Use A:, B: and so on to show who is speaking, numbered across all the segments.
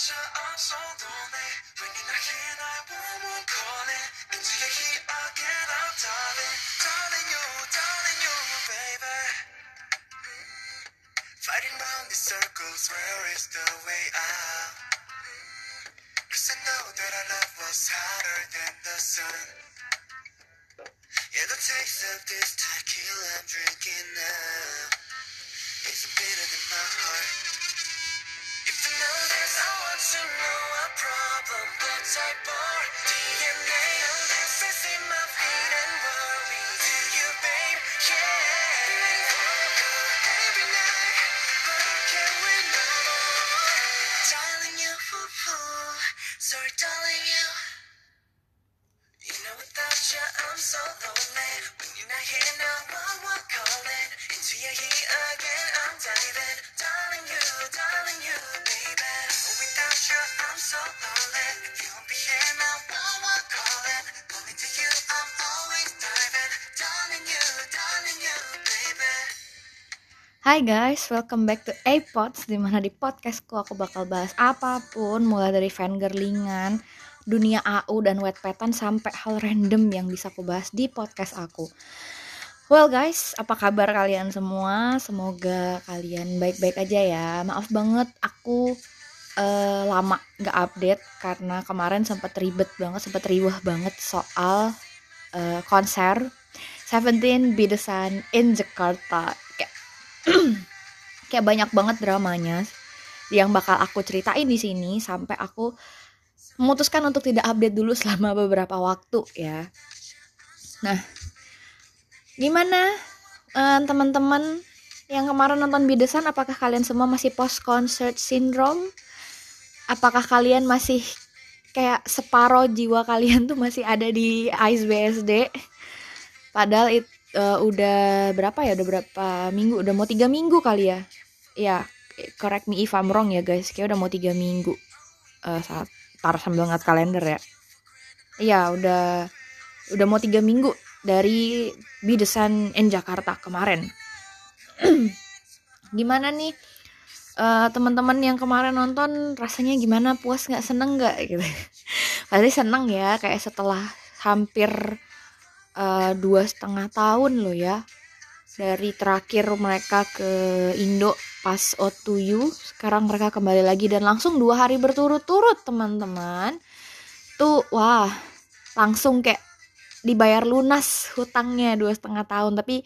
A: Fighting round circles, where is the way out? Cause I know that our love was hotter than the sun Yeah, the taste of this tequila I'm drinking now It's bitter than my heart know this, I want to know what problem. Blood type
B: Hai guys, welcome back to A-Pods Di mana di podcastku aku bakal bahas apa pun Mulai dari fangirlingan, dunia AU dan wetpetan Sampai hal random yang bisa aku bahas di podcast aku. Well guys, apa kabar kalian semua? Semoga kalian baik-baik aja ya. Maaf banget aku eh, lama gak update Karena kemarin sempat ribet banget, sempat riwah banget soal eh, konser Seventeen Bidesan in Jakarta Kayak banyak banget dramanya yang bakal aku ceritain di sini sampai aku memutuskan untuk tidak update dulu selama beberapa waktu ya. Nah, gimana eh, teman-teman yang kemarin nonton Bidesan apakah kalian semua masih post concert syndrome? Apakah kalian masih kayak separoh jiwa kalian tuh masih ada di Ice BSD? Padahal it, eh, udah berapa ya? Udah berapa minggu? Udah mau tiga minggu kali ya? Ya, correct me if I'm wrong ya guys. Kayak udah mau tiga minggu. Eh, saat tar sambil ngeliat kalender ya. Iya, udah udah mau tiga minggu dari Bidesan in Jakarta kemarin. gimana nih eh, teman-teman yang kemarin nonton rasanya gimana puas nggak seneng nggak gitu pasti seneng ya kayak setelah hampir dua setengah tahun loh ya. Dari terakhir mereka ke Indo pas O2U sekarang mereka kembali lagi dan langsung dua hari berturut-turut teman-teman. Tuh wah langsung kayak dibayar lunas hutangnya dua setengah tahun. Tapi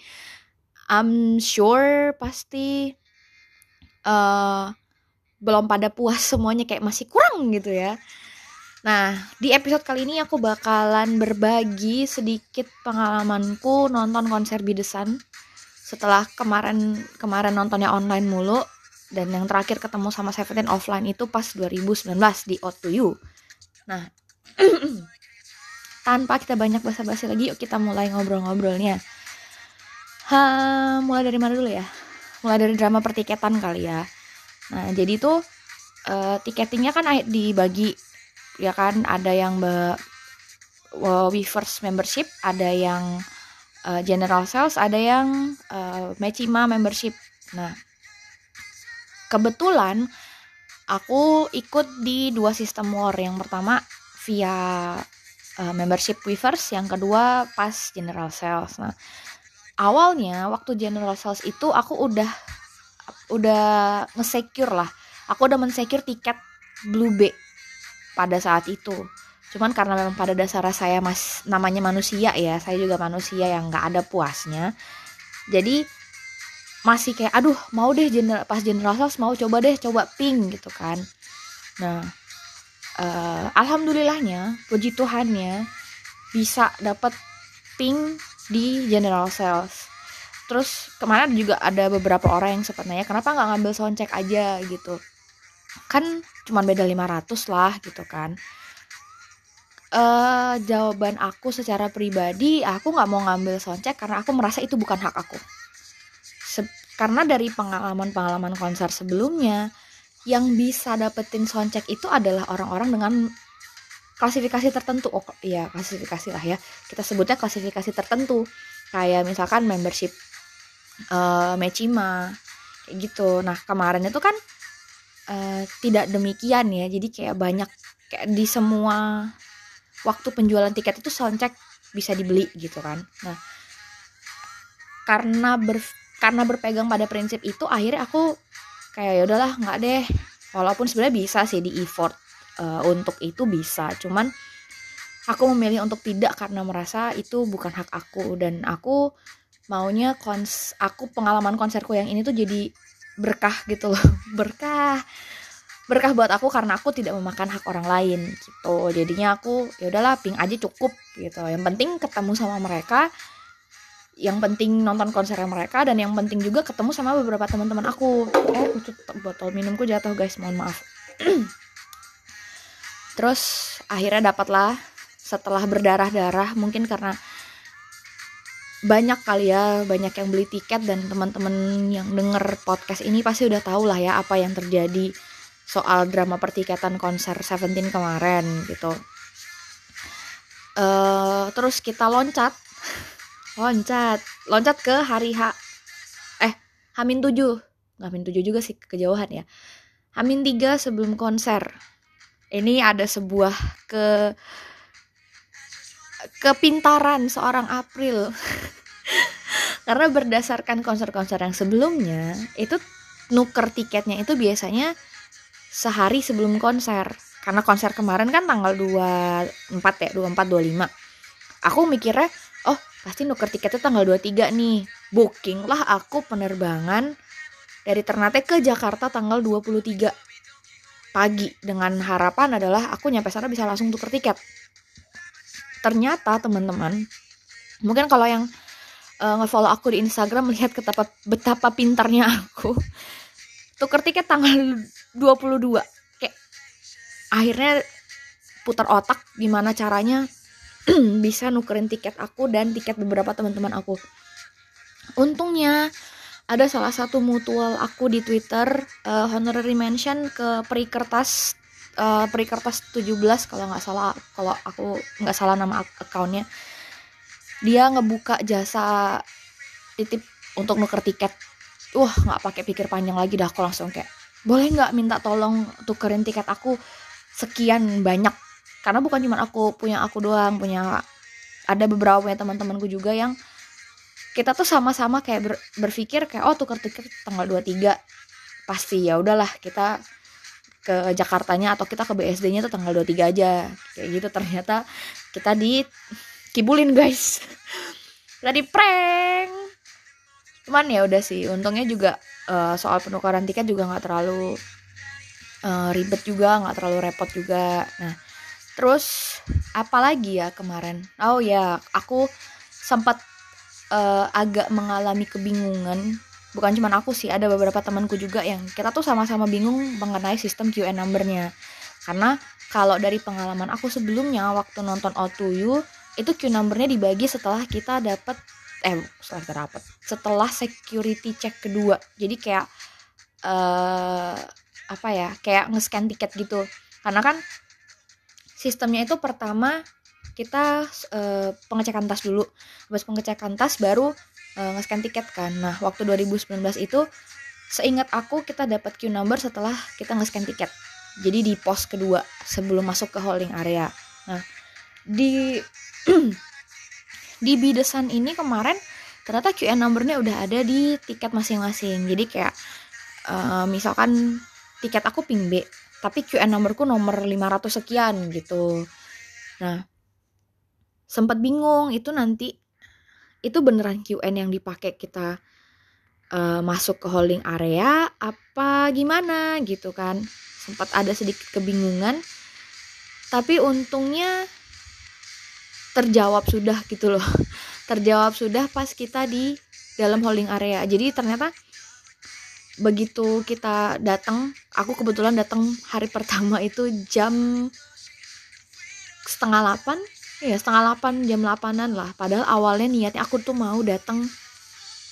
B: I'm sure pasti eh belum pada puas semuanya kayak masih kurang gitu ya. Nah, di episode kali ini aku bakalan berbagi sedikit pengalamanku nonton konser Bidesan setelah kemarin kemarin nontonnya online mulu dan yang terakhir ketemu sama Seventeen offline itu pas 2019 di O2U. Nah, tanpa kita banyak basa-basi lagi, yuk kita mulai ngobrol-ngobrolnya. Ha, mulai dari mana dulu ya? Mulai dari drama pertiketan kali ya. Nah, jadi tuh eh, tiketingnya kan dibagi ya kan ada yang be Weverse membership, ada yang uh, general sales, ada yang uh, Mechima membership. Nah, kebetulan aku ikut di dua sistem war. Yang pertama via uh, membership Weverse, yang kedua pas general sales. Nah, awalnya waktu general sales itu aku udah udah nge-secure lah. Aku udah men-secure tiket Blue B pada saat itu. Cuman karena memang pada dasar saya mas namanya manusia ya, saya juga manusia yang nggak ada puasnya. Jadi masih kayak aduh mau deh general pas general sales mau coba deh coba pink gitu kan. Nah, eh, alhamdulillahnya puji Tuhannya bisa dapat pink di general sales. Terus kemarin juga ada beberapa orang yang sempat nanya kenapa nggak ngambil soundcheck aja gitu. Kan cuma beda 500 lah gitu kan. eh jawaban aku secara pribadi aku nggak mau ngambil soundcheck karena aku merasa itu bukan hak aku. Se- karena dari pengalaman-pengalaman konser sebelumnya yang bisa dapetin soundcheck itu adalah orang-orang dengan klasifikasi tertentu. Oh iya klasifikasi lah ya. Kita sebutnya klasifikasi tertentu. Kayak misalkan membership eh Mechima kayak gitu. Nah, kemarin itu kan uh, tidak demikian ya. Jadi kayak banyak kayak di semua waktu penjualan tiket itu soundcheck bisa dibeli gitu kan. Nah karena ber karena berpegang pada prinsip itu akhirnya aku kayak ya udahlah nggak deh. Walaupun sebenarnya bisa sih di effort uh, untuk itu bisa. Cuman aku memilih untuk tidak karena merasa itu bukan hak aku. Dan aku maunya kons aku pengalaman konserku yang ini tuh jadi berkah gitu loh. Berkah. Berkah buat aku karena aku tidak memakan hak orang lain gitu. Jadinya aku ya udahlah ping aja cukup gitu. Yang penting ketemu sama mereka yang penting nonton konser mereka dan yang penting juga ketemu sama beberapa teman-teman aku. Eh botol minumku jatuh guys. Mohon maaf. Terus akhirnya dapatlah setelah berdarah-darah mungkin karena banyak kali ya banyak yang beli tiket dan teman-teman yang denger podcast ini pasti udah tahu lah ya apa yang terjadi soal drama pertikatan konser Seventeen kemarin gitu. Uh, terus kita loncat, loncat, loncat ke hari H, eh Hamin 7 nggak Hamin 7 juga sih kejauhan ya. Hamin 3 sebelum konser. Ini ada sebuah ke kepintaran seorang April. Karena berdasarkan konser-konser yang sebelumnya, itu nuker tiketnya itu biasanya sehari sebelum konser. Karena konser kemarin kan tanggal 24 ya 24 25 aku mikirnya oh pasti nuker tiketnya tanggal 23 nih. Booking lah aku penerbangan dari Ternate ke Jakarta tanggal 23 pagi. Dengan harapan adalah aku nyampe sana bisa langsung tuker tiket ternyata teman-teman mungkin kalau yang uh, ngefollow aku di Instagram melihat betapa betapa pintarnya aku tuker tiket tanggal 22 kayak akhirnya putar otak gimana caranya bisa nukerin tiket aku dan tiket beberapa teman-teman aku. Untungnya ada salah satu mutual aku di Twitter uh, honorary mention ke peri kertas uh, peri kertas 17 kalau nggak salah kalau aku nggak salah nama akunnya dia ngebuka jasa titip untuk nuker tiket. Wah nggak pakai pikir panjang lagi dah aku langsung kayak boleh nggak minta tolong tukerin tiket aku sekian banyak? Karena bukan cuma aku punya aku doang punya ada beberapa punya teman-temanku juga yang kita tuh sama-sama kayak ber, berpikir kayak oh tuker tiket tanggal 23 pasti ya udahlah kita ke Jakartanya atau kita ke BSD-nya tuh tanggal 23 aja. Kayak gitu ternyata kita di kibulin guys. Tadi prank. Cuman ya udah sih untungnya juga uh, soal penukaran tiket juga nggak terlalu uh, ribet juga nggak terlalu repot juga. Nah terus apalagi ya kemarin? Oh ya aku sempat uh, agak mengalami kebingungan bukan cuma aku sih ada beberapa temanku juga yang kita tuh sama-sama bingung mengenai sistem QN numbernya. Karena kalau dari pengalaman aku sebelumnya waktu nonton O2U itu Q numbernya dibagi setelah kita dapat eh setelah kita dapat setelah security check kedua. Jadi kayak uh, apa ya kayak nge-scan tiket gitu. Karena kan sistemnya itu pertama kita uh, pengecekan tas dulu. Habis pengecekan tas baru uh, nge-scan tiket kan. Nah waktu 2019 itu seingat aku kita dapat queue number setelah kita nge-scan tiket. Jadi di pos kedua sebelum masuk ke holding area. Nah di di bidesan ini kemarin ternyata QN numbernya udah ada di tiket masing-masing. Jadi kayak uh, misalkan tiket aku ping B tapi QN nomorku nomor 500 sekian gitu. Nah sempat bingung itu nanti itu beneran QN yang dipakai kita uh, masuk ke holding area apa gimana gitu kan. Sempat ada sedikit kebingungan. Tapi untungnya terjawab sudah gitu loh. Terjawab sudah pas kita di dalam holding area. Jadi ternyata begitu kita datang aku kebetulan datang hari pertama itu jam setengah delapan ya setengah delapan jam delapanan lah. Padahal awalnya niatnya aku tuh mau datang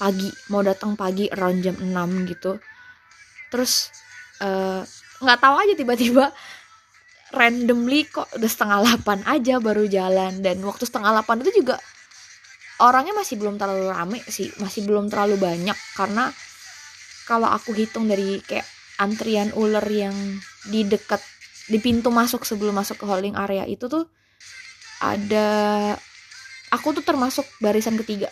B: pagi mau datang pagi around jam 6 gitu. Terus eh, nggak uh, tahu aja tiba-tiba randomly kok udah setengah delapan aja baru jalan. Dan waktu setengah delapan itu juga orangnya masih belum terlalu rame sih masih belum terlalu banyak. Karena kalau aku hitung dari kayak antrian ular yang di dekat di pintu masuk sebelum masuk ke holding area itu tuh ada aku tuh termasuk barisan ketiga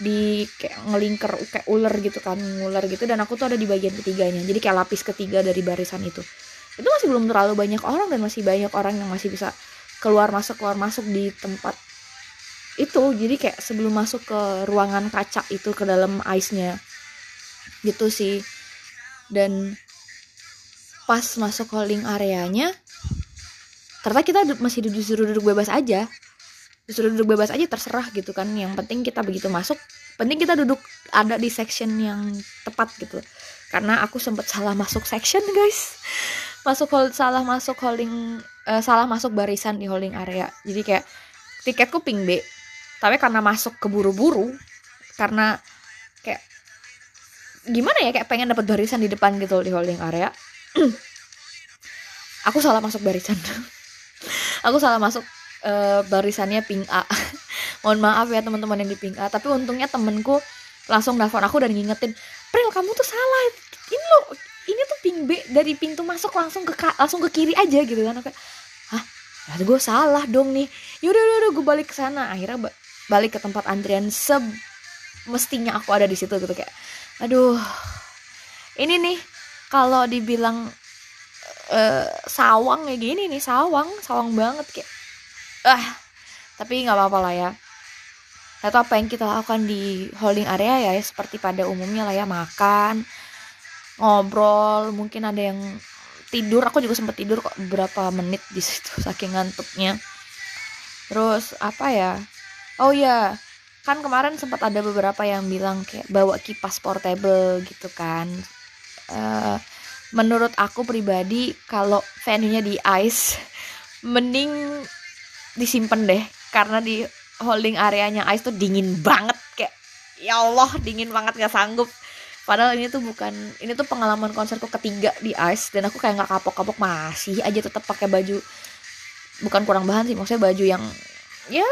B: di kayak ngelingker kayak ular gitu kan ular gitu dan aku tuh ada di bagian ketiganya. Jadi kayak lapis ketiga dari barisan itu. Itu masih belum terlalu banyak orang dan masih banyak orang yang masih bisa keluar masuk keluar masuk di tempat itu. Jadi kayak sebelum masuk ke ruangan kaca itu ke dalam ice-nya gitu sih. Dan pas masuk holding areanya ternyata kita masih disuruh duduk bebas aja. Disuruh duduk bebas aja terserah gitu kan. Yang penting kita begitu masuk penting kita duduk ada di section yang tepat gitu. Karena aku sempat salah masuk section guys. Masuk hold salah masuk holding uh, salah masuk barisan di holding area. Jadi kayak tiketku ping B. Tapi karena masuk keburu-buru karena kayak gimana ya kayak pengen dapat barisan di depan gitu di holding area. Aku salah masuk barisan aku salah masuk uh, barisannya ping A. Mohon maaf ya teman-teman yang di ping A tapi untungnya temenku langsung nelfon aku dan ngingetin Pril kamu tuh salah. Ini lo ini tuh ping B dari pintu masuk langsung ke langsung ke kiri aja gitu kan. Kayak hah? Ya gue salah dong nih. Yaudah yaudah gue balik ke sana. Akhirnya balik ke tempat antrian semestinya aku ada di situ gitu kayak aduh ini nih kalau dibilang uh, sawang kayak gini nih sawang sawang banget kayak. Ah tapi nggak apa-apa lah ya. Atau apa yang kita lakukan di holding area ya seperti pada umumnya lah ya makan ngobrol mungkin ada yang tidur. Aku juga sempat tidur kok beberapa menit di situ saking ngantuknya. Terus apa ya? Oh ya kan kemarin sempat ada beberapa yang bilang kayak bawa kipas portable gitu kan. Uh, menurut aku pribadi kalau venue-nya di ice mending disimpan deh. Karena di holding areanya ice tuh dingin banget. Kayak ya Allah dingin banget gak sanggup. Padahal ini tuh bukan ini tuh pengalaman konserku ketiga di ice. Dan aku kayak nggak kapok-kapok masih aja tetap pakai baju. Bukan kurang bahan sih maksudnya baju yang ya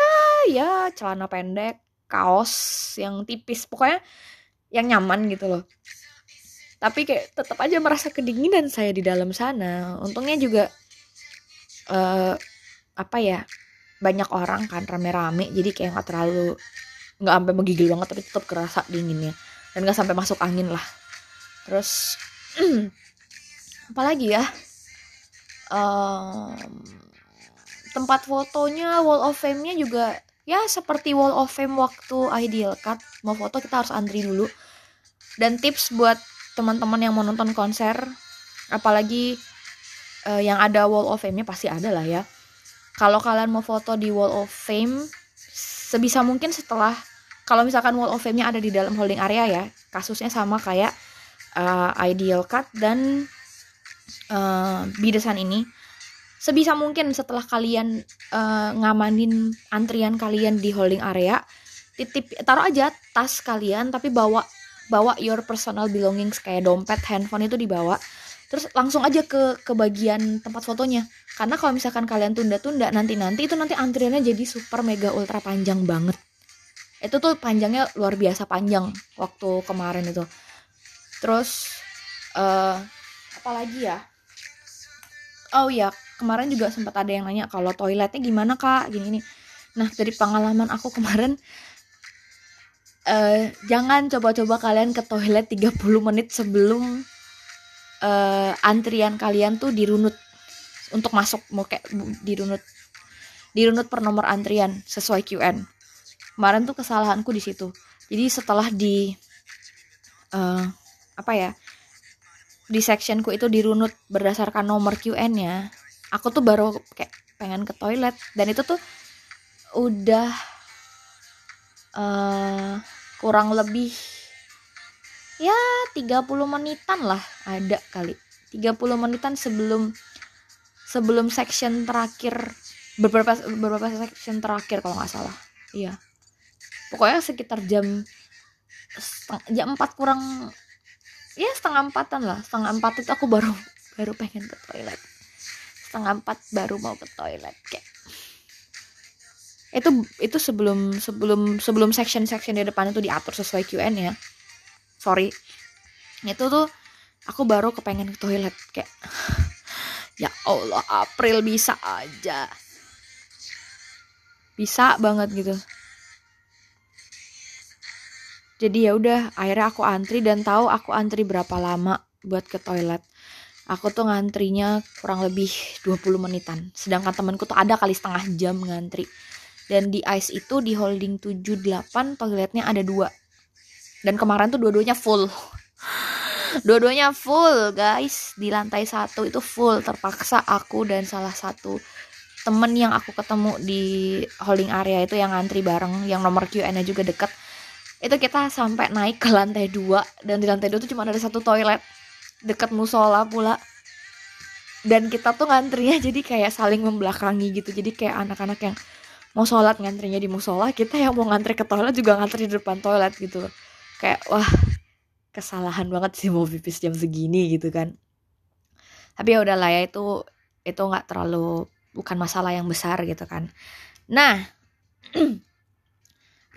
B: ya celana pendek kaos yang tipis. Pokoknya yang nyaman gitu loh tapi kayak tetap aja merasa kedinginan saya di dalam sana. Untungnya juga uh, apa ya banyak orang kan rame-rame. Jadi kayak nggak terlalu nggak sampai menggigil banget tapi tetap kerasa dinginnya. Dan nggak sampai masuk angin lah. Terus apalagi ya? Um, tempat fotonya wall of fame-nya juga ya seperti wall of fame waktu ideal cut. Mau foto kita harus antri dulu. Dan tips buat teman-teman yang mau nonton konser apalagi uh, yang ada wall of fame-nya pasti ada lah ya. Kalau kalian mau foto di wall of fame sebisa mungkin setelah kalau misalkan wall of fame-nya ada di dalam holding area ya kasusnya sama kayak uh, ideal cut dan uh, bidesan ini sebisa mungkin setelah kalian uh, ngamanin antrian kalian di holding area titip taruh aja tas kalian tapi bawa bawa your personal belongings kayak dompet handphone itu dibawa. Terus langsung aja ke ke bagian tempat fotonya. Karena kalau misalkan kalian tunda-tunda nanti-nanti itu nanti antriannya jadi super mega ultra panjang banget. Itu tuh panjangnya luar biasa panjang waktu kemarin itu. Terus uh, apa lagi ya? Oh ya kemarin juga sempat ada yang nanya kalau toiletnya gimana kak? Gini nih nah dari pengalaman aku kemarin uh, jangan coba-coba kalian ke toilet 30 menit sebelum uh, antrian kalian tuh dirunut. Untuk masuk mau kayak dirunut. Dirunut per nomor antrian sesuai QN kemarin tuh kesalahanku di situ. Jadi setelah di uh, apa ya di sectionku itu dirunut berdasarkan nomor QN-nya aku tuh baru kayak pengen ke toilet. Dan itu tuh udah kurang lebih ya 30 menitan lah ada kali. 30 menitan sebelum sebelum section terakhir beberapa beberapa section terakhir kalau nggak salah. Iya. Pokoknya sekitar jam jam 4 kurang ya setengah empatan lah. Setengah empat itu aku baru baru pengen ke toilet. Setengah empat baru mau ke toilet kayak itu itu sebelum sebelum sebelum section section di depan itu diatur sesuai QN ya. Sorry. Itu tuh aku baru kepengen ke toilet kayak ya Allah April bisa aja. Bisa banget gitu. Jadi ya udah akhirnya aku antri dan tahu aku antri berapa lama buat ke toilet. Aku tuh ngantrinya kurang lebih 20 menitan. Sedangkan temanku tuh ada kali setengah jam ngantri dan di ice itu di holding 78 toiletnya ada dua. Dan kemarin tuh dua-duanya full. Dua-duanya full guys. Di lantai satu itu full. Terpaksa aku dan salah satu temen yang aku ketemu di holding area itu yang ngantri bareng yang nomor QN nya juga deket. Itu kita sampai naik ke lantai dua dan di lantai dua tuh cuma ada satu toilet. Deket musola pula. Dan kita tuh ngantrinya jadi kayak saling membelakangi gitu. Jadi kayak anak-anak yang mau sholat ngantrinya di musola kita yang mau ngantri ke toilet juga ngantri di depan toilet gitu. Kayak wah kesalahan banget sih mau pipis jam segini gitu kan. Tapi ya udahlah ya itu itu nggak terlalu bukan masalah yang besar gitu kan. Nah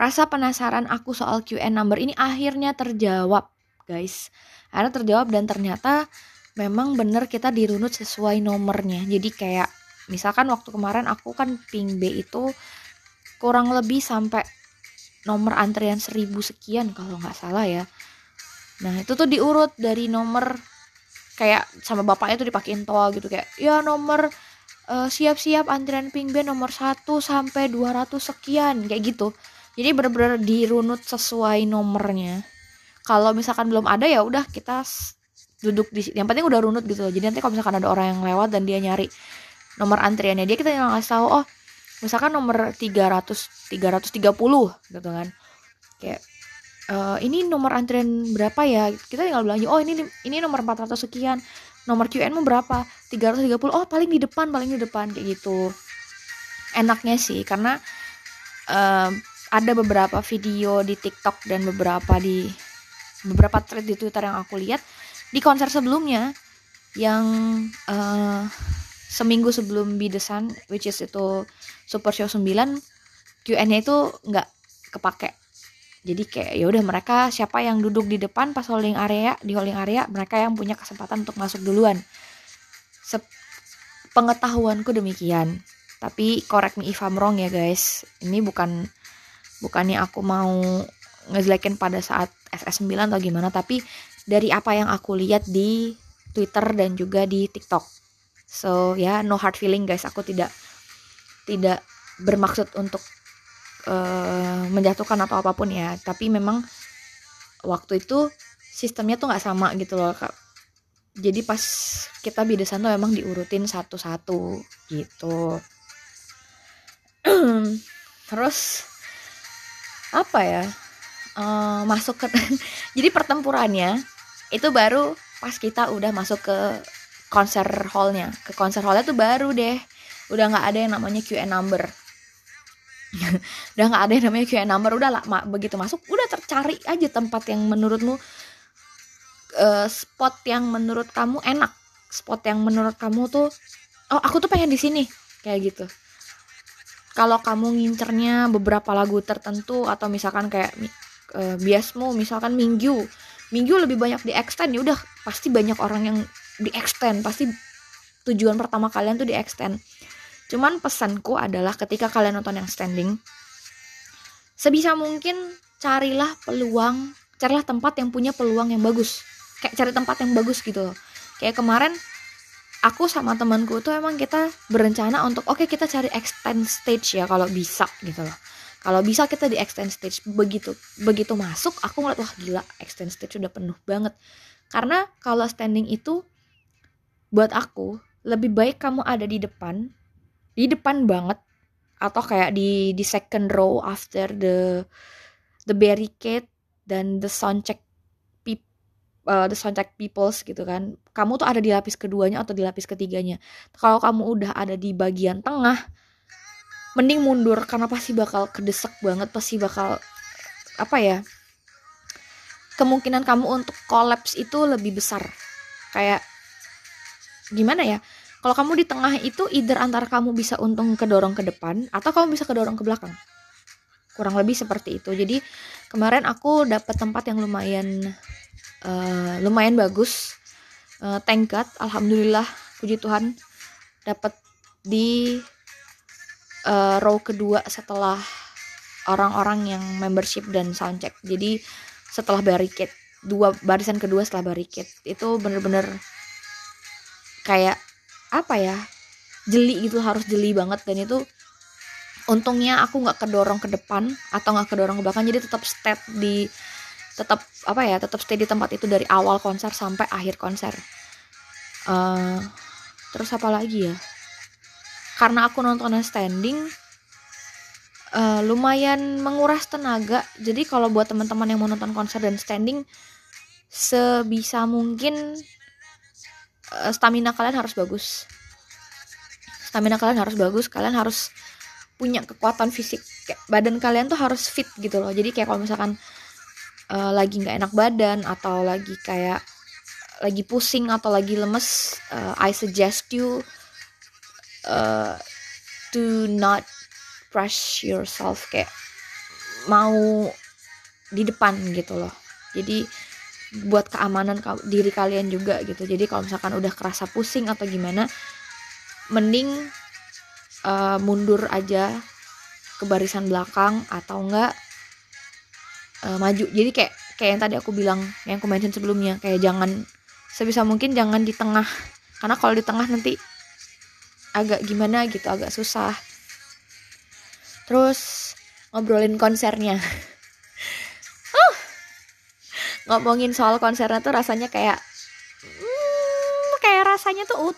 B: rasa penasaran aku soal QN number ini akhirnya terjawab guys. Akhirnya terjawab dan ternyata memang bener kita dirunut sesuai nomornya. Jadi kayak misalkan waktu kemarin aku kan ping B itu kurang lebih sampai nomor antrian seribu sekian kalau nggak salah ya. Nah itu tuh diurut dari nomor kayak sama bapaknya tuh dipakein toa gitu kayak ya nomor uh, siap-siap antrian ping B nomor 1 sampai 200 sekian kayak gitu. Jadi bener-bener dirunut sesuai nomornya. Kalau misalkan belum ada ya udah kita duduk di yang penting udah runut gitu loh. Jadi nanti kalau misalkan ada orang yang lewat dan dia nyari nomor antriannya. Dia kita ngasih tahu oh misalkan nomor 300 330 gitu kan. Kayak uh, ini nomor antrian berapa ya? Kita tinggal bilang oh ini ini nomor 400 sekian nomor QN mu berapa? 330 oh paling di depan paling di depan kayak gitu. Enaknya sih karena uh, ada beberapa video di TikTok dan beberapa di beberapa thread di Twitter yang aku lihat di konser sebelumnya yang uh, seminggu sebelum Be The Sun which is itu Super Show 9 Q&A itu nggak kepake. Jadi kayak ya udah mereka siapa yang duduk di depan pas holding area di holding area mereka yang punya kesempatan untuk masuk duluan. Pengetahuanku demikian. Tapi correct me if I'm wrong ya guys. Ini bukan bukannya aku mau ngejelekin pada saat SS9 atau gimana tapi dari apa yang aku lihat di Twitter dan juga di TikTok. So ya yeah, no hard feeling guys, aku tidak tidak bermaksud untuk uh, menjatuhkan atau apa pun ya, tapi memang waktu itu sistemnya tuh nggak sama gitu loh kak. Jadi pas kita bidesan tuh emang diurutin satu-satu gitu. Terus apa ya? uh, masuk ke jadi pertempurannya itu baru pas kita udah masuk ke konser hallnya. Ke konser hallnya tuh baru deh. Udah nggak ada yang namanya QN number. Udah nggak ada yang namanya QN number. Udah lah begitu masuk udah tercari aja tempat yang menurutmu uh, spot yang menurut kamu enak. Spot yang menurut kamu tuh oh aku tuh pengen di sini. Kayak gitu. Kalau kamu ngincernya beberapa lagu tertentu atau misalkan kayak uh, biasmu misalkan minggu. Minggu lebih banyak di extend ya udah pasti banyak orang yang di extend pasti tujuan pertama kalian tuh di extend cuman pesanku adalah ketika kalian nonton yang standing sebisa mungkin carilah peluang carilah tempat yang punya peluang yang bagus. Kayak cari tempat yang bagus gitu loh. Kayak kemarin aku sama temanku tuh emang kita berencana untuk oke okay, kita cari extend stage ya kalau bisa gitu loh. Kalau bisa kita di extend stage. Begitu begitu masuk aku ngeliat wah gila extend stage udah penuh banget. Karena kalau standing itu buat aku lebih baik kamu ada di depan di depan banget atau kayak di di second row after the the barricade dan the soundcheck peop, uh, the soundcheck peoples gitu kan. Kamu tuh ada di lapis keduanya atau di lapis ketiganya. Kalau kamu udah ada di bagian tengah mending mundur karena pasti bakal kedesak banget pasti bakal apa ya kemungkinan kamu untuk kolaps itu lebih besar. Kayak gimana ya? Kalau kamu di tengah itu either antara kamu bisa untung kedorong ke depan atau kamu bisa kedorong ke belakang. Kurang lebih seperti itu. Jadi kemarin aku dapat tempat yang lumayan uh, lumayan bagus. Uh, thank alhamdulillah puji Tuhan dapat di uh, row kedua setelah orang-orang yang membership dan soundcheck. Jadi setelah barricade dua barisan kedua setelah barricade. Itu bener-bener kayak apa ya jeli gitu harus jeli banget. Dan itu untungnya aku nggak kedorong ke depan atau nggak kedorong ke belakang. Jadi tetap step di tetap apa ya tetap stay di tempat itu dari awal konser sampai akhir konser. Uh, terus apa lagi ya? Karena aku nontonnya standing uh, lumayan menguras tenaga. Jadi kalau buat teman-teman yang mau nonton konser dan standing sebisa mungkin stamina kalian harus bagus. Stamina kalian harus bagus kalian harus punya kekuatan fisik. Kayak badan kalian tuh harus fit gitu loh. Jadi kayak kalau misalkan uh, lagi nggak enak badan atau lagi kayak lagi pusing atau lagi lemes uh, I suggest you uh, to not rush yourself. Kayak mau di depan gitu loh. Jadi buat keamanan diri kalian juga gitu. Jadi kalau misalkan udah kerasa pusing atau gimana mending uh, mundur aja ke barisan belakang atau enggak uh, maju. Jadi kayak kayak yang tadi aku bilang yang aku mention sebelumnya kayak jangan sebisa mungkin jangan di tengah. Karena kalau di tengah nanti agak gimana gitu agak susah. Terus ngobrolin konsernya ngomongin soal konsernya tuh rasanya kayak hmm, kayak rasanya tuh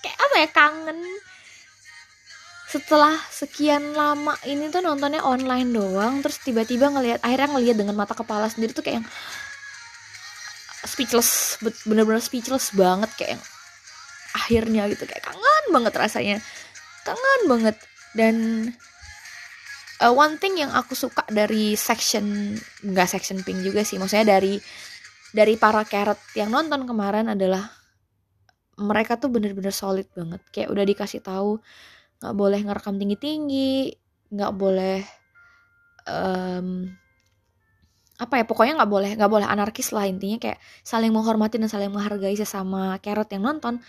B: kayak apa ya kangen. Setelah sekian lama ini tuh nontonnya online doang terus tiba-tiba ngelihat akhirnya ngelihat dengan mata kepala sendiri tuh kayak yang speechless bener-bener speechless banget kayak yang akhirnya gitu kayak kangen banget rasanya. Kangen banget. Dan uh, one thing yang aku suka dari section nggak section pink juga sih maksudnya dari dari para carrot yang nonton kemarin adalah mereka tuh bener-bener solid banget. Kayak udah dikasih tahu nggak boleh ngerekam tinggi tinggi nggak boleh um, apa ya pokoknya nggak boleh nggak boleh anarkis lah intinya. Kayak saling menghormati dan saling menghargai sesama carrot yang nonton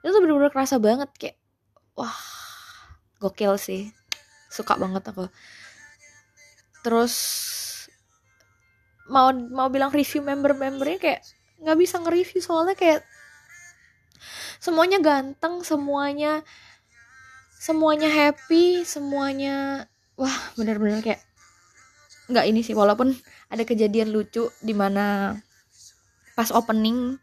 B: itu tuh bener-bener kerasa banget. Kayak wah gokil sih suka banget aku. Terus mau mau bilang review member-membernya kayak nggak bisa nge-review soalnya kayak semuanya ganteng semuanya semuanya happy semuanya wah bener-bener kayak nggak ini sih walaupun ada kejadian lucu di mana pas opening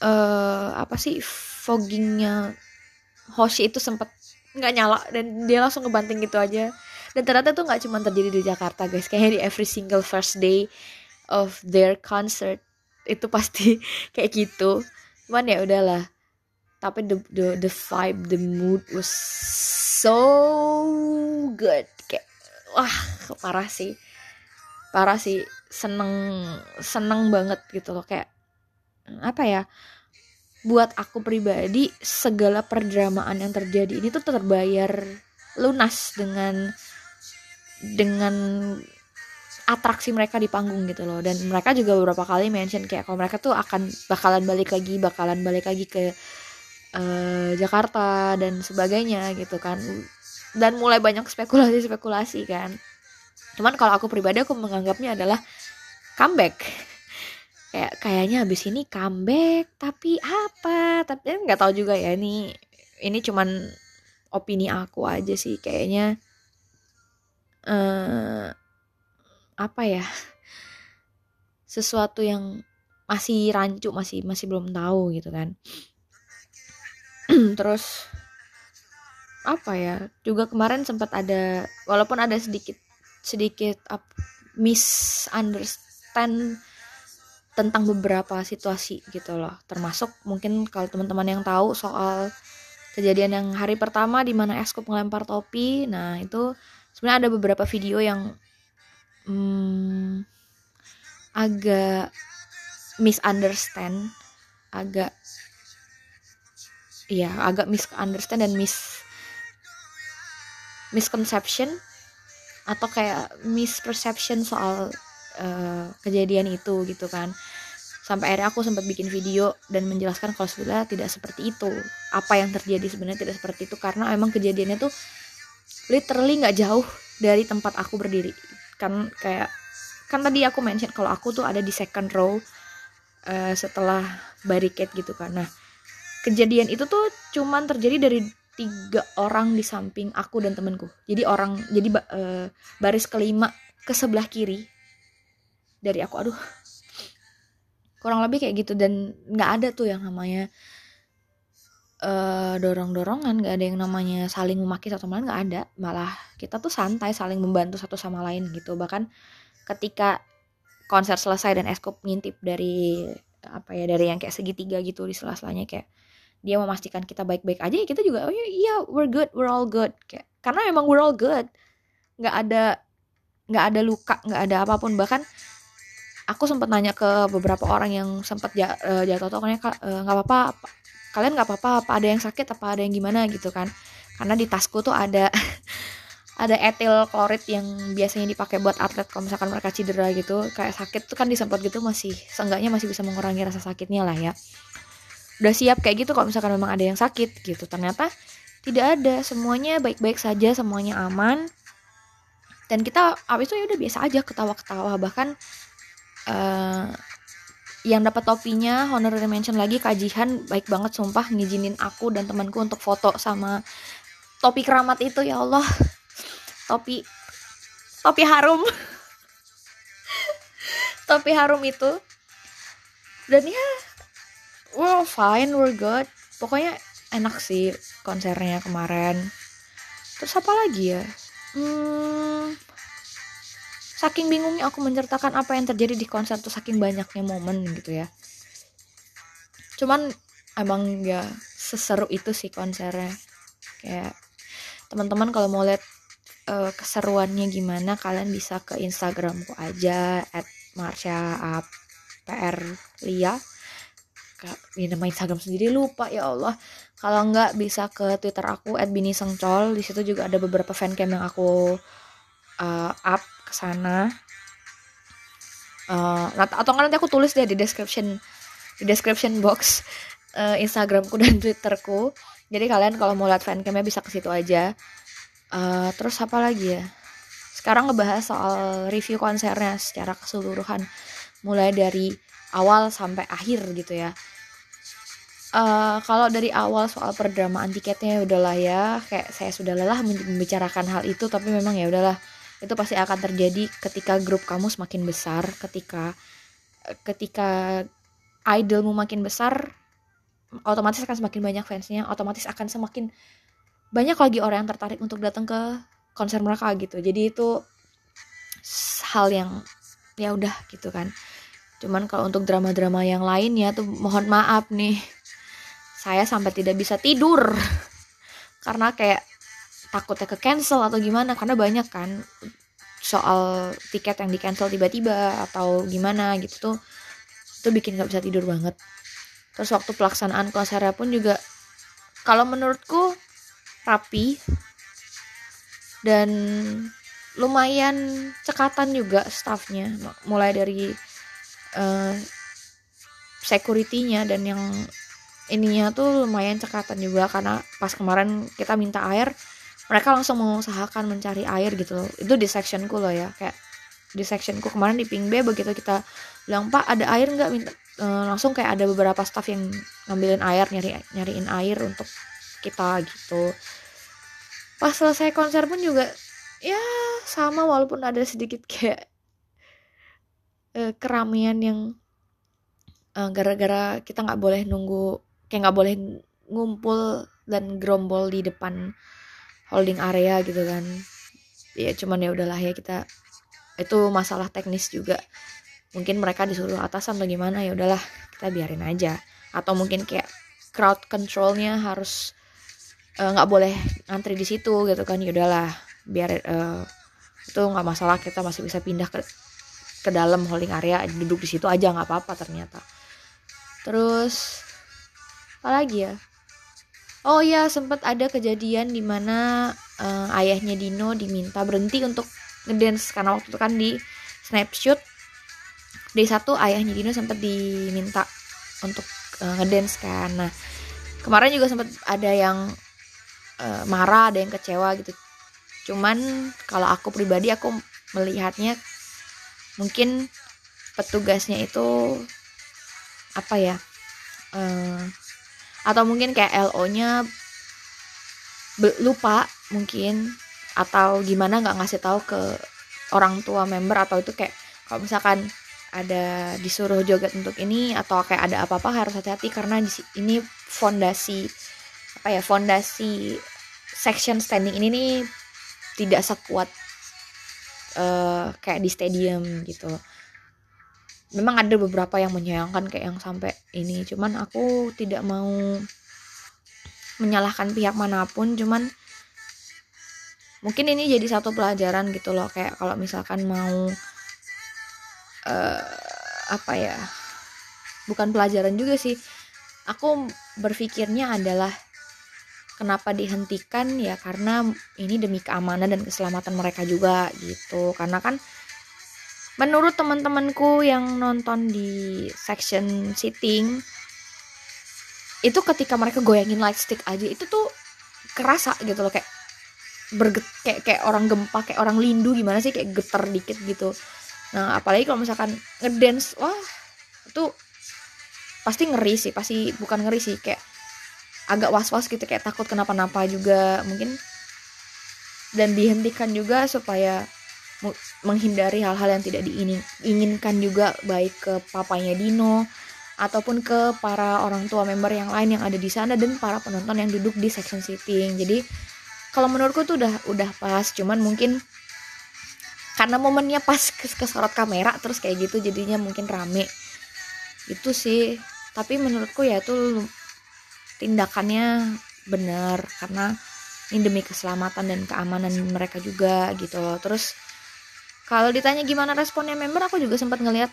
B: uh, apa sih foggingnya Hoshi itu sempat nggak nyala dan dia langsung ngebanting gitu aja. Dan ternyata tuh nggak cuma terjadi di Jakarta guys. Kayaknya di every single first day of their concert itu pasti kayak gitu. Cuman ya udahlah. Tapi the the the vibe the mood was so good. Kayak wah parah sih. Parah sih. Seneng seneng banget gitu loh. Kayak apa ya buat aku pribadi segala perdramaan yang terjadi ini tuh terbayar lunas dengan dengan atraksi mereka di panggung gitu loh. Dan mereka juga beberapa kali mention kayak kalau mereka tuh akan bakalan balik lagi bakalan balik lagi ke uh, Jakarta dan sebagainya gitu kan. Dan mulai banyak spekulasi-spekulasi kan. Cuman kalau aku pribadi aku menganggapnya adalah comeback kayak kayaknya habis ini comeback tapi apa? Tapi eh, nggak tahu juga ya ini ini cuman opini aku aja sih kayaknya. Uh, apa ya? Sesuatu yang masih rancu masih masih belum tahu gitu kan. Terus apa ya? Juga kemarin sempat ada walaupun ada sedikit sedikit up, misunderstand tentang beberapa situasi gitu loh. Termasuk mungkin kalau teman-teman yang tahu soal kejadian yang hari pertama di mana Eskup ngelempar topi. Nah itu sebenarnya ada beberapa video yang hmm, agak misunderstand agak ya agak misunderstand dan mis misconception atau kayak misperception soal uh, kejadian itu gitu kan. Sampai akhirnya aku sempat bikin video dan menjelaskan kalau sebenarnya tidak seperti itu. Apa yang terjadi sebenarnya tidak seperti itu karena emang kejadiannya tuh literally nggak jauh dari tempat aku berdiri. Kan kayak kan tadi aku mention kalau aku tuh ada di second row uh, setelah barricade gitu kan. Nah kejadian itu tuh cuman terjadi dari tiga orang di samping aku dan temenku jadi orang jadi uh, baris kelima ke sebelah kiri dari aku aduh. Kurang lebih kayak gitu dan nggak ada tuh yang namanya uh, dorong-dorongan nggak ada yang namanya saling memaki satu sama lain nggak ada. Malah kita tuh santai saling membantu satu sama lain gitu. Bahkan ketika konser selesai dan Eskop ngintip dari apa ya dari yang kayak segitiga gitu di sela-selanya kayak dia memastikan kita baik-baik aja ya kita juga oh iya, iya we're good we're all good. Kayak karena emang we're all good. Nggak ada nggak ada luka nggak ada apa pun. Bahkan aku sempat nanya ke beberapa orang yang sempat uh, jatuh tuh nggak uh, apa-apa kalian nggak apa-apa apa ada yang sakit apa ada yang gimana? Gitu kan. Karena di tasku tuh ada ada etil klorid yang biasanya dipakai buat atlet kalau misalkan mereka cedera gitu kayak sakit tuh kan disemprot gitu masih seenggaknya masih bisa mengurangi rasa sakitnya lah ya. Udah siap kayak gitu kalau misalkan memang ada yang sakit gitu. Ternyata tidak ada semuanya baik-baik saja semuanya aman. Dan kita abis itu ya udah biasa aja ketawa-ketawa. Bahkan uh, yang dapat topinya honorary mention lagi kajian baik banget sumpah ngizinin aku dan temanku untuk foto sama topi keramat itu ya Allah. Topi topi harum. Topi harum itu. Dan ya well fine we're good. Pokoknya enak sih konsernya kemarin. Terus apa lagi ya? Hmm, saking bingungnya aku menceritakan apa yang terjadi di konser tuh saking banyaknya momen gitu ya. Cuman emang ya seseru itu sih konsernya. Kayak teman-teman kalau mau lihat uh, keseruannya gimana kalian bisa ke instagramku aja at marsha pr lia. Ini nama Instagram sendiri lupa ya Allah. Kalau nggak bisa ke Twitter aku @binisengcol di situ juga ada beberapa fancam yang aku uh, up ke sana uh, atau nggak nanti aku tulis deh di description di description box uh, Instagramku dan Twitterku. Jadi kalian kalau mau lihat fancamnya bisa ke situ aja. Uh, terus apa lagi ya? Sekarang ngebahas soal review konsernya secara keseluruhan. Mulai dari awal sampai akhir gitu ya. Uh, kalau dari awal soal perdramaan tiketnya ya udahlah ya. Kayak saya sudah lelah membicarakan hal itu tapi memang ya udahlah itu pasti akan terjadi ketika grup kamu semakin besar ketika ketika idolmu makin besar otomatis akan semakin banyak fansnya otomatis akan semakin banyak lagi orang yang tertarik untuk datang ke konser mereka gitu. Jadi itu hal yang ya udah gitu kan. Cuman kalau untuk drama-drama yang lainnya tuh mohon maaf nih. Saya sampai tidak bisa tidur. Karena kayak takutnya ke cancel atau gimana karena banyak kan soal tiket yang di cancel tiba-tiba atau gimana gitu tuh itu bikin nggak bisa tidur banget. Terus waktu pelaksanaan konsernya pun juga kalau menurutku rapi dan lumayan cekatan juga staffnya mulai dari uh, securitynya dan yang ininya tuh lumayan cekatan juga karena pas kemarin kita minta air mereka langsung mengusahakan mencari air gitu itu di sectionku loh ya kayak di sectionku. Kemarin di ping B begitu kita bilang pak ada air nggak? Minta e, langsung kayak ada beberapa staff yang ngambilin air nyari nyariin air untuk kita gitu. Pas selesai konser pun juga ya sama walaupun ada sedikit kayak e, keramaian yang eh, gara-gara kita nggak boleh nunggu kayak nggak boleh ngumpul dan gerombol di depan holding area gitu kan. Ya cuman ya udahlah ya kita itu masalah teknis juga. Mungkin mereka disuruh atasan atau gimana ya udahlah kita biarin aja. Atau mungkin kayak crowd controlnya harus eh, nggak uh, boleh antri di situ gitu kan ya udahlah biar uh, itu nggak masalah kita masih bisa pindah ke ke dalam holding area duduk di situ aja nggak apa-apa ternyata. Terus apalagi ya oh ya sempat ada kejadian di mana uh, eh, ayahnya Dino diminta berhenti untuk ngedance. Karena waktu itu kan di snapshot day satu ayahnya Dino sempat diminta untuk uh, ngedance nah kemarin juga sempat ada yang uh, marah ada yang kecewa gitu. Cuman kalau aku pribadi aku melihatnya mungkin petugasnya itu apa ya uh, atau mungkin kayak LO-nya lupa mungkin atau gimana nggak ngasih tahu ke orang tua member atau itu kayak kalau misalkan ada disuruh joget untuk ini atau kayak ada apa-apa harus hati-hati karena ini fondasi apa ya fondasi section standing ini nih tidak sekuat uh, kayak di stadium gitu memang ada beberapa yang menyayangkan kayak yang sampai ini. Cuman aku tidak mau menyalahkan pihak mana pun. Cuman mungkin ini jadi satu pelajaran gitu loh. Kayak kalau misalkan mau uh, apa ya bukan pelajaran juga sih. Aku berpikirnya adalah kenapa dihentikan? Ya karena ini demi keamanan dan keselamatan mereka juga gitu. Karena kan menurut teman-temanku yang nonton di section sitting itu ketika mereka goyangin light stick aja itu tuh kerasa gitu loh kayak berget kayak kayak orang gempa kayak orang lindu gimana sih kayak getar dikit gitu. Nah apalagi kalau misalkan ngedance wah itu pasti ngeri sih pasti bukan ngeri sih kayak agak was-was gitu kayak takut kenapa-napa juga mungkin. Dan dihentikan juga supaya menghindari hal-hal yang tidak diinginkan juga baik ke papanya Dino ataupun ke para orang tua member yang lain yang ada di sana dan para penonton yang duduk di section sitting jadi kalau menurutku tuh udah udah pas cuman mungkin karena momennya pas kesorot kamera terus kayak gitu jadinya mungkin rame. Itu sih. Tapi menurutku ya itu tindakannya benar karena ini demi keselamatan dan keamanan mereka juga gitu loh. Terus kalau ditanya gimana responnya member aku juga sempat ngelihat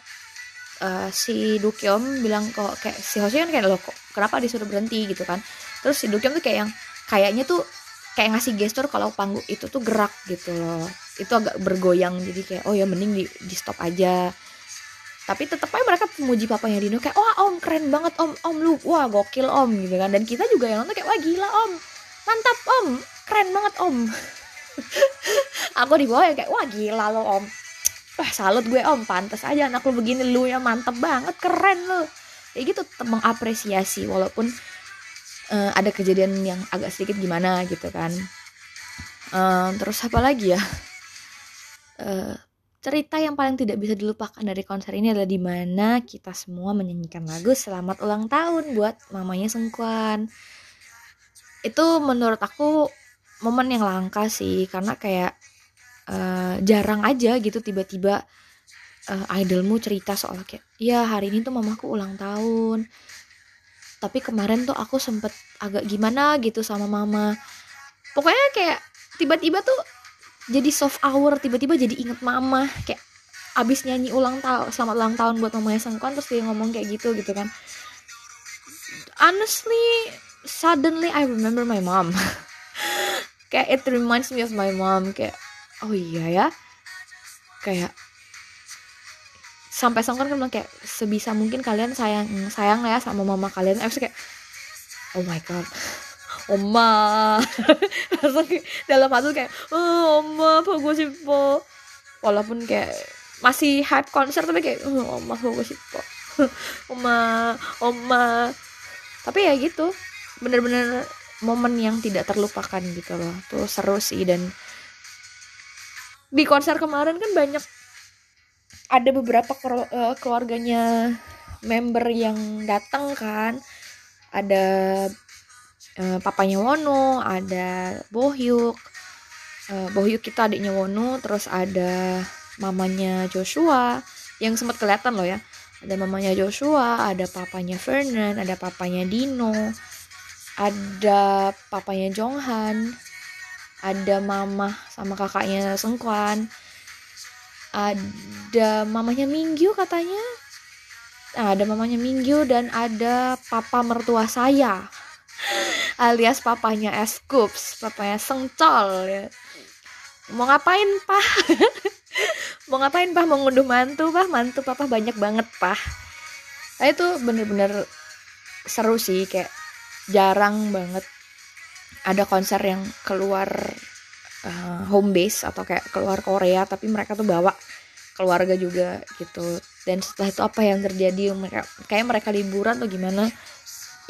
B: uh, si Dukyom bilang kok kayak si Hoseo kan kayak lo kok kenapa disuruh berhenti? gitu kan. Terus si Dukyom tuh kayak yang kayaknya tuh kayak ngasih gestur kalau panggung itu tuh gerak gitu loh. Itu agak bergoyang jadi kayak oh ya mending di, di stop aja. Tapi tetap aja mereka memuji papanya Dino kayak wah om keren banget om om lu wah gokil om gitu kan. Dan kita juga yang nonton kayak wah gila om mantap om keren banget om aku di bawah ya kayak wah gila lo om. Wah salut gue om. Pantas aja anak lu begini lu ya mantep banget keren lo kayak gitu mengapresiasi walaupun uh, ada kejadian yang agak sedikit gimana gitu kan. Uh, terus apa lagi ya? Uh, cerita yang paling tidak bisa dilupakan dari konser ini adalah di mana kita semua menyanyikan lagu selamat ulang tahun buat mamanya Sengkuan itu menurut aku momen yang langka sih karena kayak uh, jarang aja gitu tiba-tiba uh, idolmu cerita soal kayak ya hari ini tuh mamaku ulang tahun. Tapi kemarin tuh aku sempet agak gimana gitu sama mama. Pokoknya kayak tiba-tiba tuh jadi soft hour tiba-tiba jadi inget mama. Kayak abis nyanyi ulang tahun selamat ulang tahun buat mamanya Sengkuan terus dia ngomong kayak gitu gitu kan. Honestly suddenly I remember my mom kayak it reminds me of my mom kayak oh iya ya. Kayak sampai songkon kan bilang kayak sebisa mungkin kalian sayang sayang ya sama mama kalian. Aku kayak oh my god oma. Langsung dalam hati kayak oh, oma sih po. Walaupun kayak masih hype konser tapi kayak oh, oma sih po. Oma oma. Tapi ya gitu bener-bener momen yang tidak terlupakan gitu loh. Tuh seru sih dan di konser kemarin kan banyak ada beberapa uh, keluarganya member yang datang kan. Ada uh, papanya Wono ada Bohyuk uh, Bohyuk kita adiknya Wono terus ada mamanya Joshua yang sempat kelihatan loh ya. Ada mamanya Joshua ada papanya Vernon ada papanya Dino ada papanya Jonghan ada mama sama kakaknya Sengkuan ada mamanya Minggu katanya. Nah, ada mamanya Minggu dan ada papa mertua saya alias papanya Eskups papanya Sengcol ya. Mau ngapain pak mau ngapain pah? Mau ngunduh mantu pah? Mantu papa banyak banget pah. Nah, itu bener-bener seru sih kayak jarang banget ada konser yang keluar uh, home base atau kayak keluar Korea tapi mereka tuh bawa keluarga juga gitu. Dan setelah itu apa yang terjadi? Mereka kayak mereka liburan atau gimana?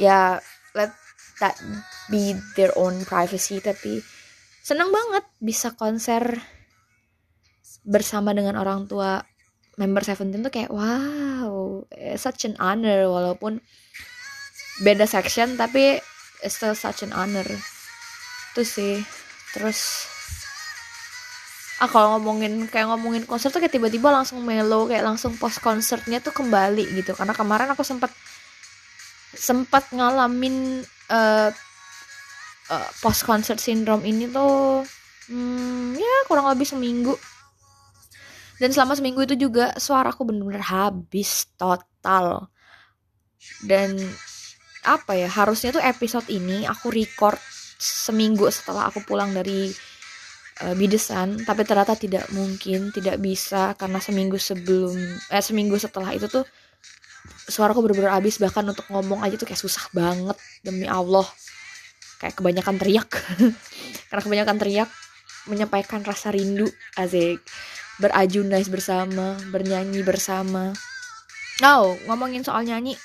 B: Ya let that be their own privacy tapi senang banget bisa konser bersama dengan orang tua member Seventeen tuh kayak wow such an honor walaupun beda section tapi still such an honor. Itu sih. Terus ah kalau ngomongin kayak ngomongin konser tuh kayak tiba-tiba langsung mellow kayak langsung post konsernya tuh kembali gitu. Karena kemarin aku sempat sempat ngalamin uh, uh, post concert syndrome ini tuh hmm, ya kurang lebih seminggu. Dan selama seminggu itu juga suaraku bener-bener habis total. Dan apa ya harusnya tuh episode ini aku record seminggu setelah aku pulang dari uh, bidesan. Tapi ternyata tidak mungkin tidak bisa karena seminggu sebelum eh seminggu setelah itu tuh suaraku bener-bener habis. Bahkan untuk ngomong aja tuh kayak susah banget demi Allah. Kayak kebanyakan teriak. Karena kebanyakan teriak menyampaikan rasa rindu azik berajunais bersama. Bernyanyi bersama. Oh ngomongin soal nyanyi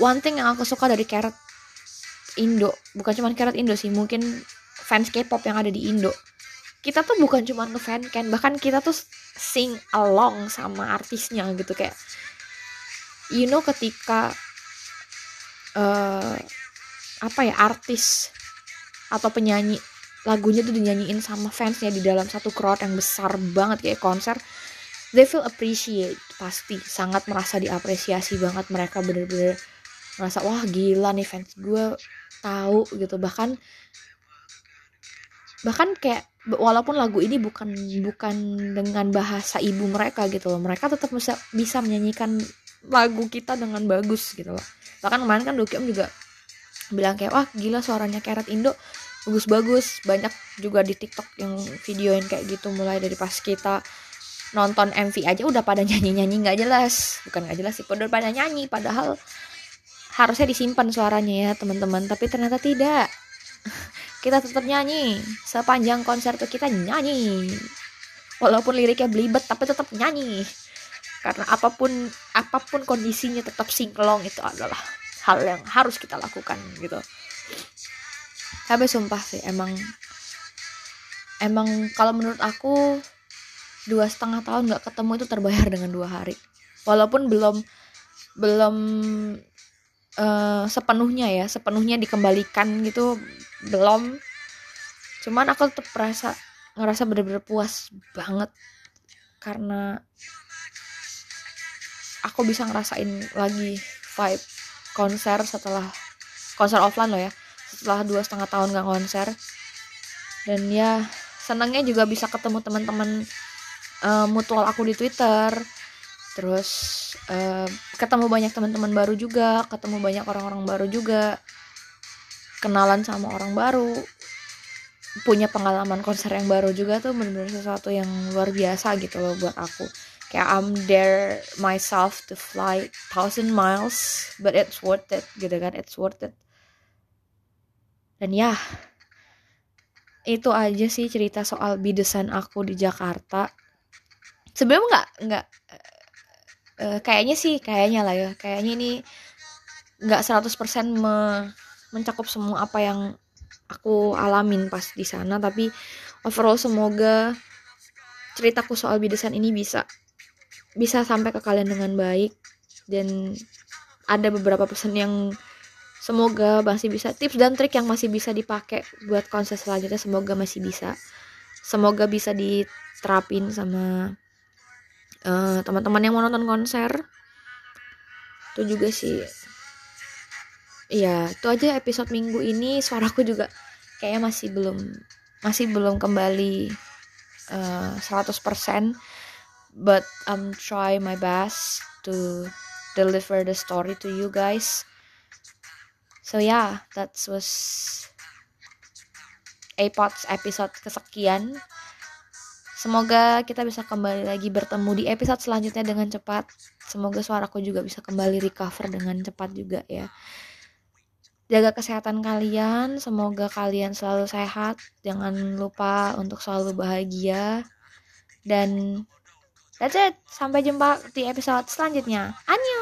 B: one thing yang aku suka dari Carrot Indo bukan cuma Carrot Indo sih mungkin fans K-pop yang ada di Indo. Kita tuh bukan cuma ngefan kan bahkan kita tuh sing along sama artisnya gitu kayak you know ketika uh, apa ya artis atau penyanyi lagunya tuh dinyanyiin sama fansnya di dalam satu crowd yang besar banget kayak konser they feel appreciate pasti sangat merasa diapresiasi banget mereka bener-bener merasa wah gila nih fans gue tahu gitu. Bahkan bahkan kayak walaupun lagu ini bukan bukan dengan bahasa ibu mereka gitu loh mereka tetap bisa bisa menyanyikan lagu kita dengan bagus gitu loh. Bahkan kemarin kan Dokyom juga bilang kayak wah gila suaranya Keret Indo bagus-bagus. Banyak juga di TikTok yang videoin kayak gitu mulai dari pas kita nonton MV aja udah pada nyanyi-nyanyi nggak jelas. Bukan nggak jelas sih udah pada nyanyi padahal harusnya disimpan suaranya ya teman-teman. Tapi ternyata tidak. Kita tetap nyanyi. Sepanjang konser tuh kita nyanyi. Walaupun liriknya belibet tapi tetap nyanyi. Karena apa pun apa pun kondisinya tetap singklong itu adalah hal yang harus kita lakukan gitu. Tapi sumpah sih emang emang kalau menurut aku dua setengah tahun nggak ketemu itu terbayar dengan dua hari. Walaupun belum belum uh, sepenuhnya ya sepenuhnya dikembalikan gitu belum. Cuman aku tetap merasa ngerasa bener-bener puas banget. Karena aku bisa ngerasain lagi vibe konser setelah konser offline loh ya. Setelah dua setengah tahun gak konser. Dan ya senangnya juga bisa ketemu teman-teman uh, mutual aku di twitter terus uh, ketemu banyak teman-teman baru juga ketemu banyak orang-orang baru juga. Kenalan sama orang baru. Punya pengalaman konser yang baru juga tuh bener-bener sesuatu yang luar biasa gitu loh buat aku. Kayak I'm there myself to fly thousand miles but it's worth it gitu kan it's worth it. Dan ya itu aja sih cerita soal bidesan aku di Jakarta. Sebelum nggak nggak uh, kayaknya sih kayaknya lah ya. Kayaknya ini nggak 100% me mencakup semua apa yang aku alamin pas di sana. Tapi overall semoga ceritaku soal bidesan ini bisa bisa sampai ke kalian dengan baik. Dan ada beberapa pesan yang semoga masih bisa tips dan trik yang masih bisa dipakai buat konser selanjutnya semoga masih bisa. Semoga bisa diterapin sama uh, teman-teman yang mau nonton konser itu juga sih Iya, itu aja episode minggu ini suaraku juga kayaknya masih belum masih belum kembali uh, 100% but I'm try my best to deliver the story to you guys. So yeah, that was APOTS episode kesekian.
A: Semoga kita bisa kembali lagi bertemu di episode selanjutnya dengan cepat. Semoga suaraku juga bisa kembali recover dengan cepat juga ya. Jaga kesehatan kalian, semoga kalian selalu sehat. Jangan lupa untuk selalu bahagia. Dan that's it. Sampai jumpa di episode selanjutnya. Annyeong!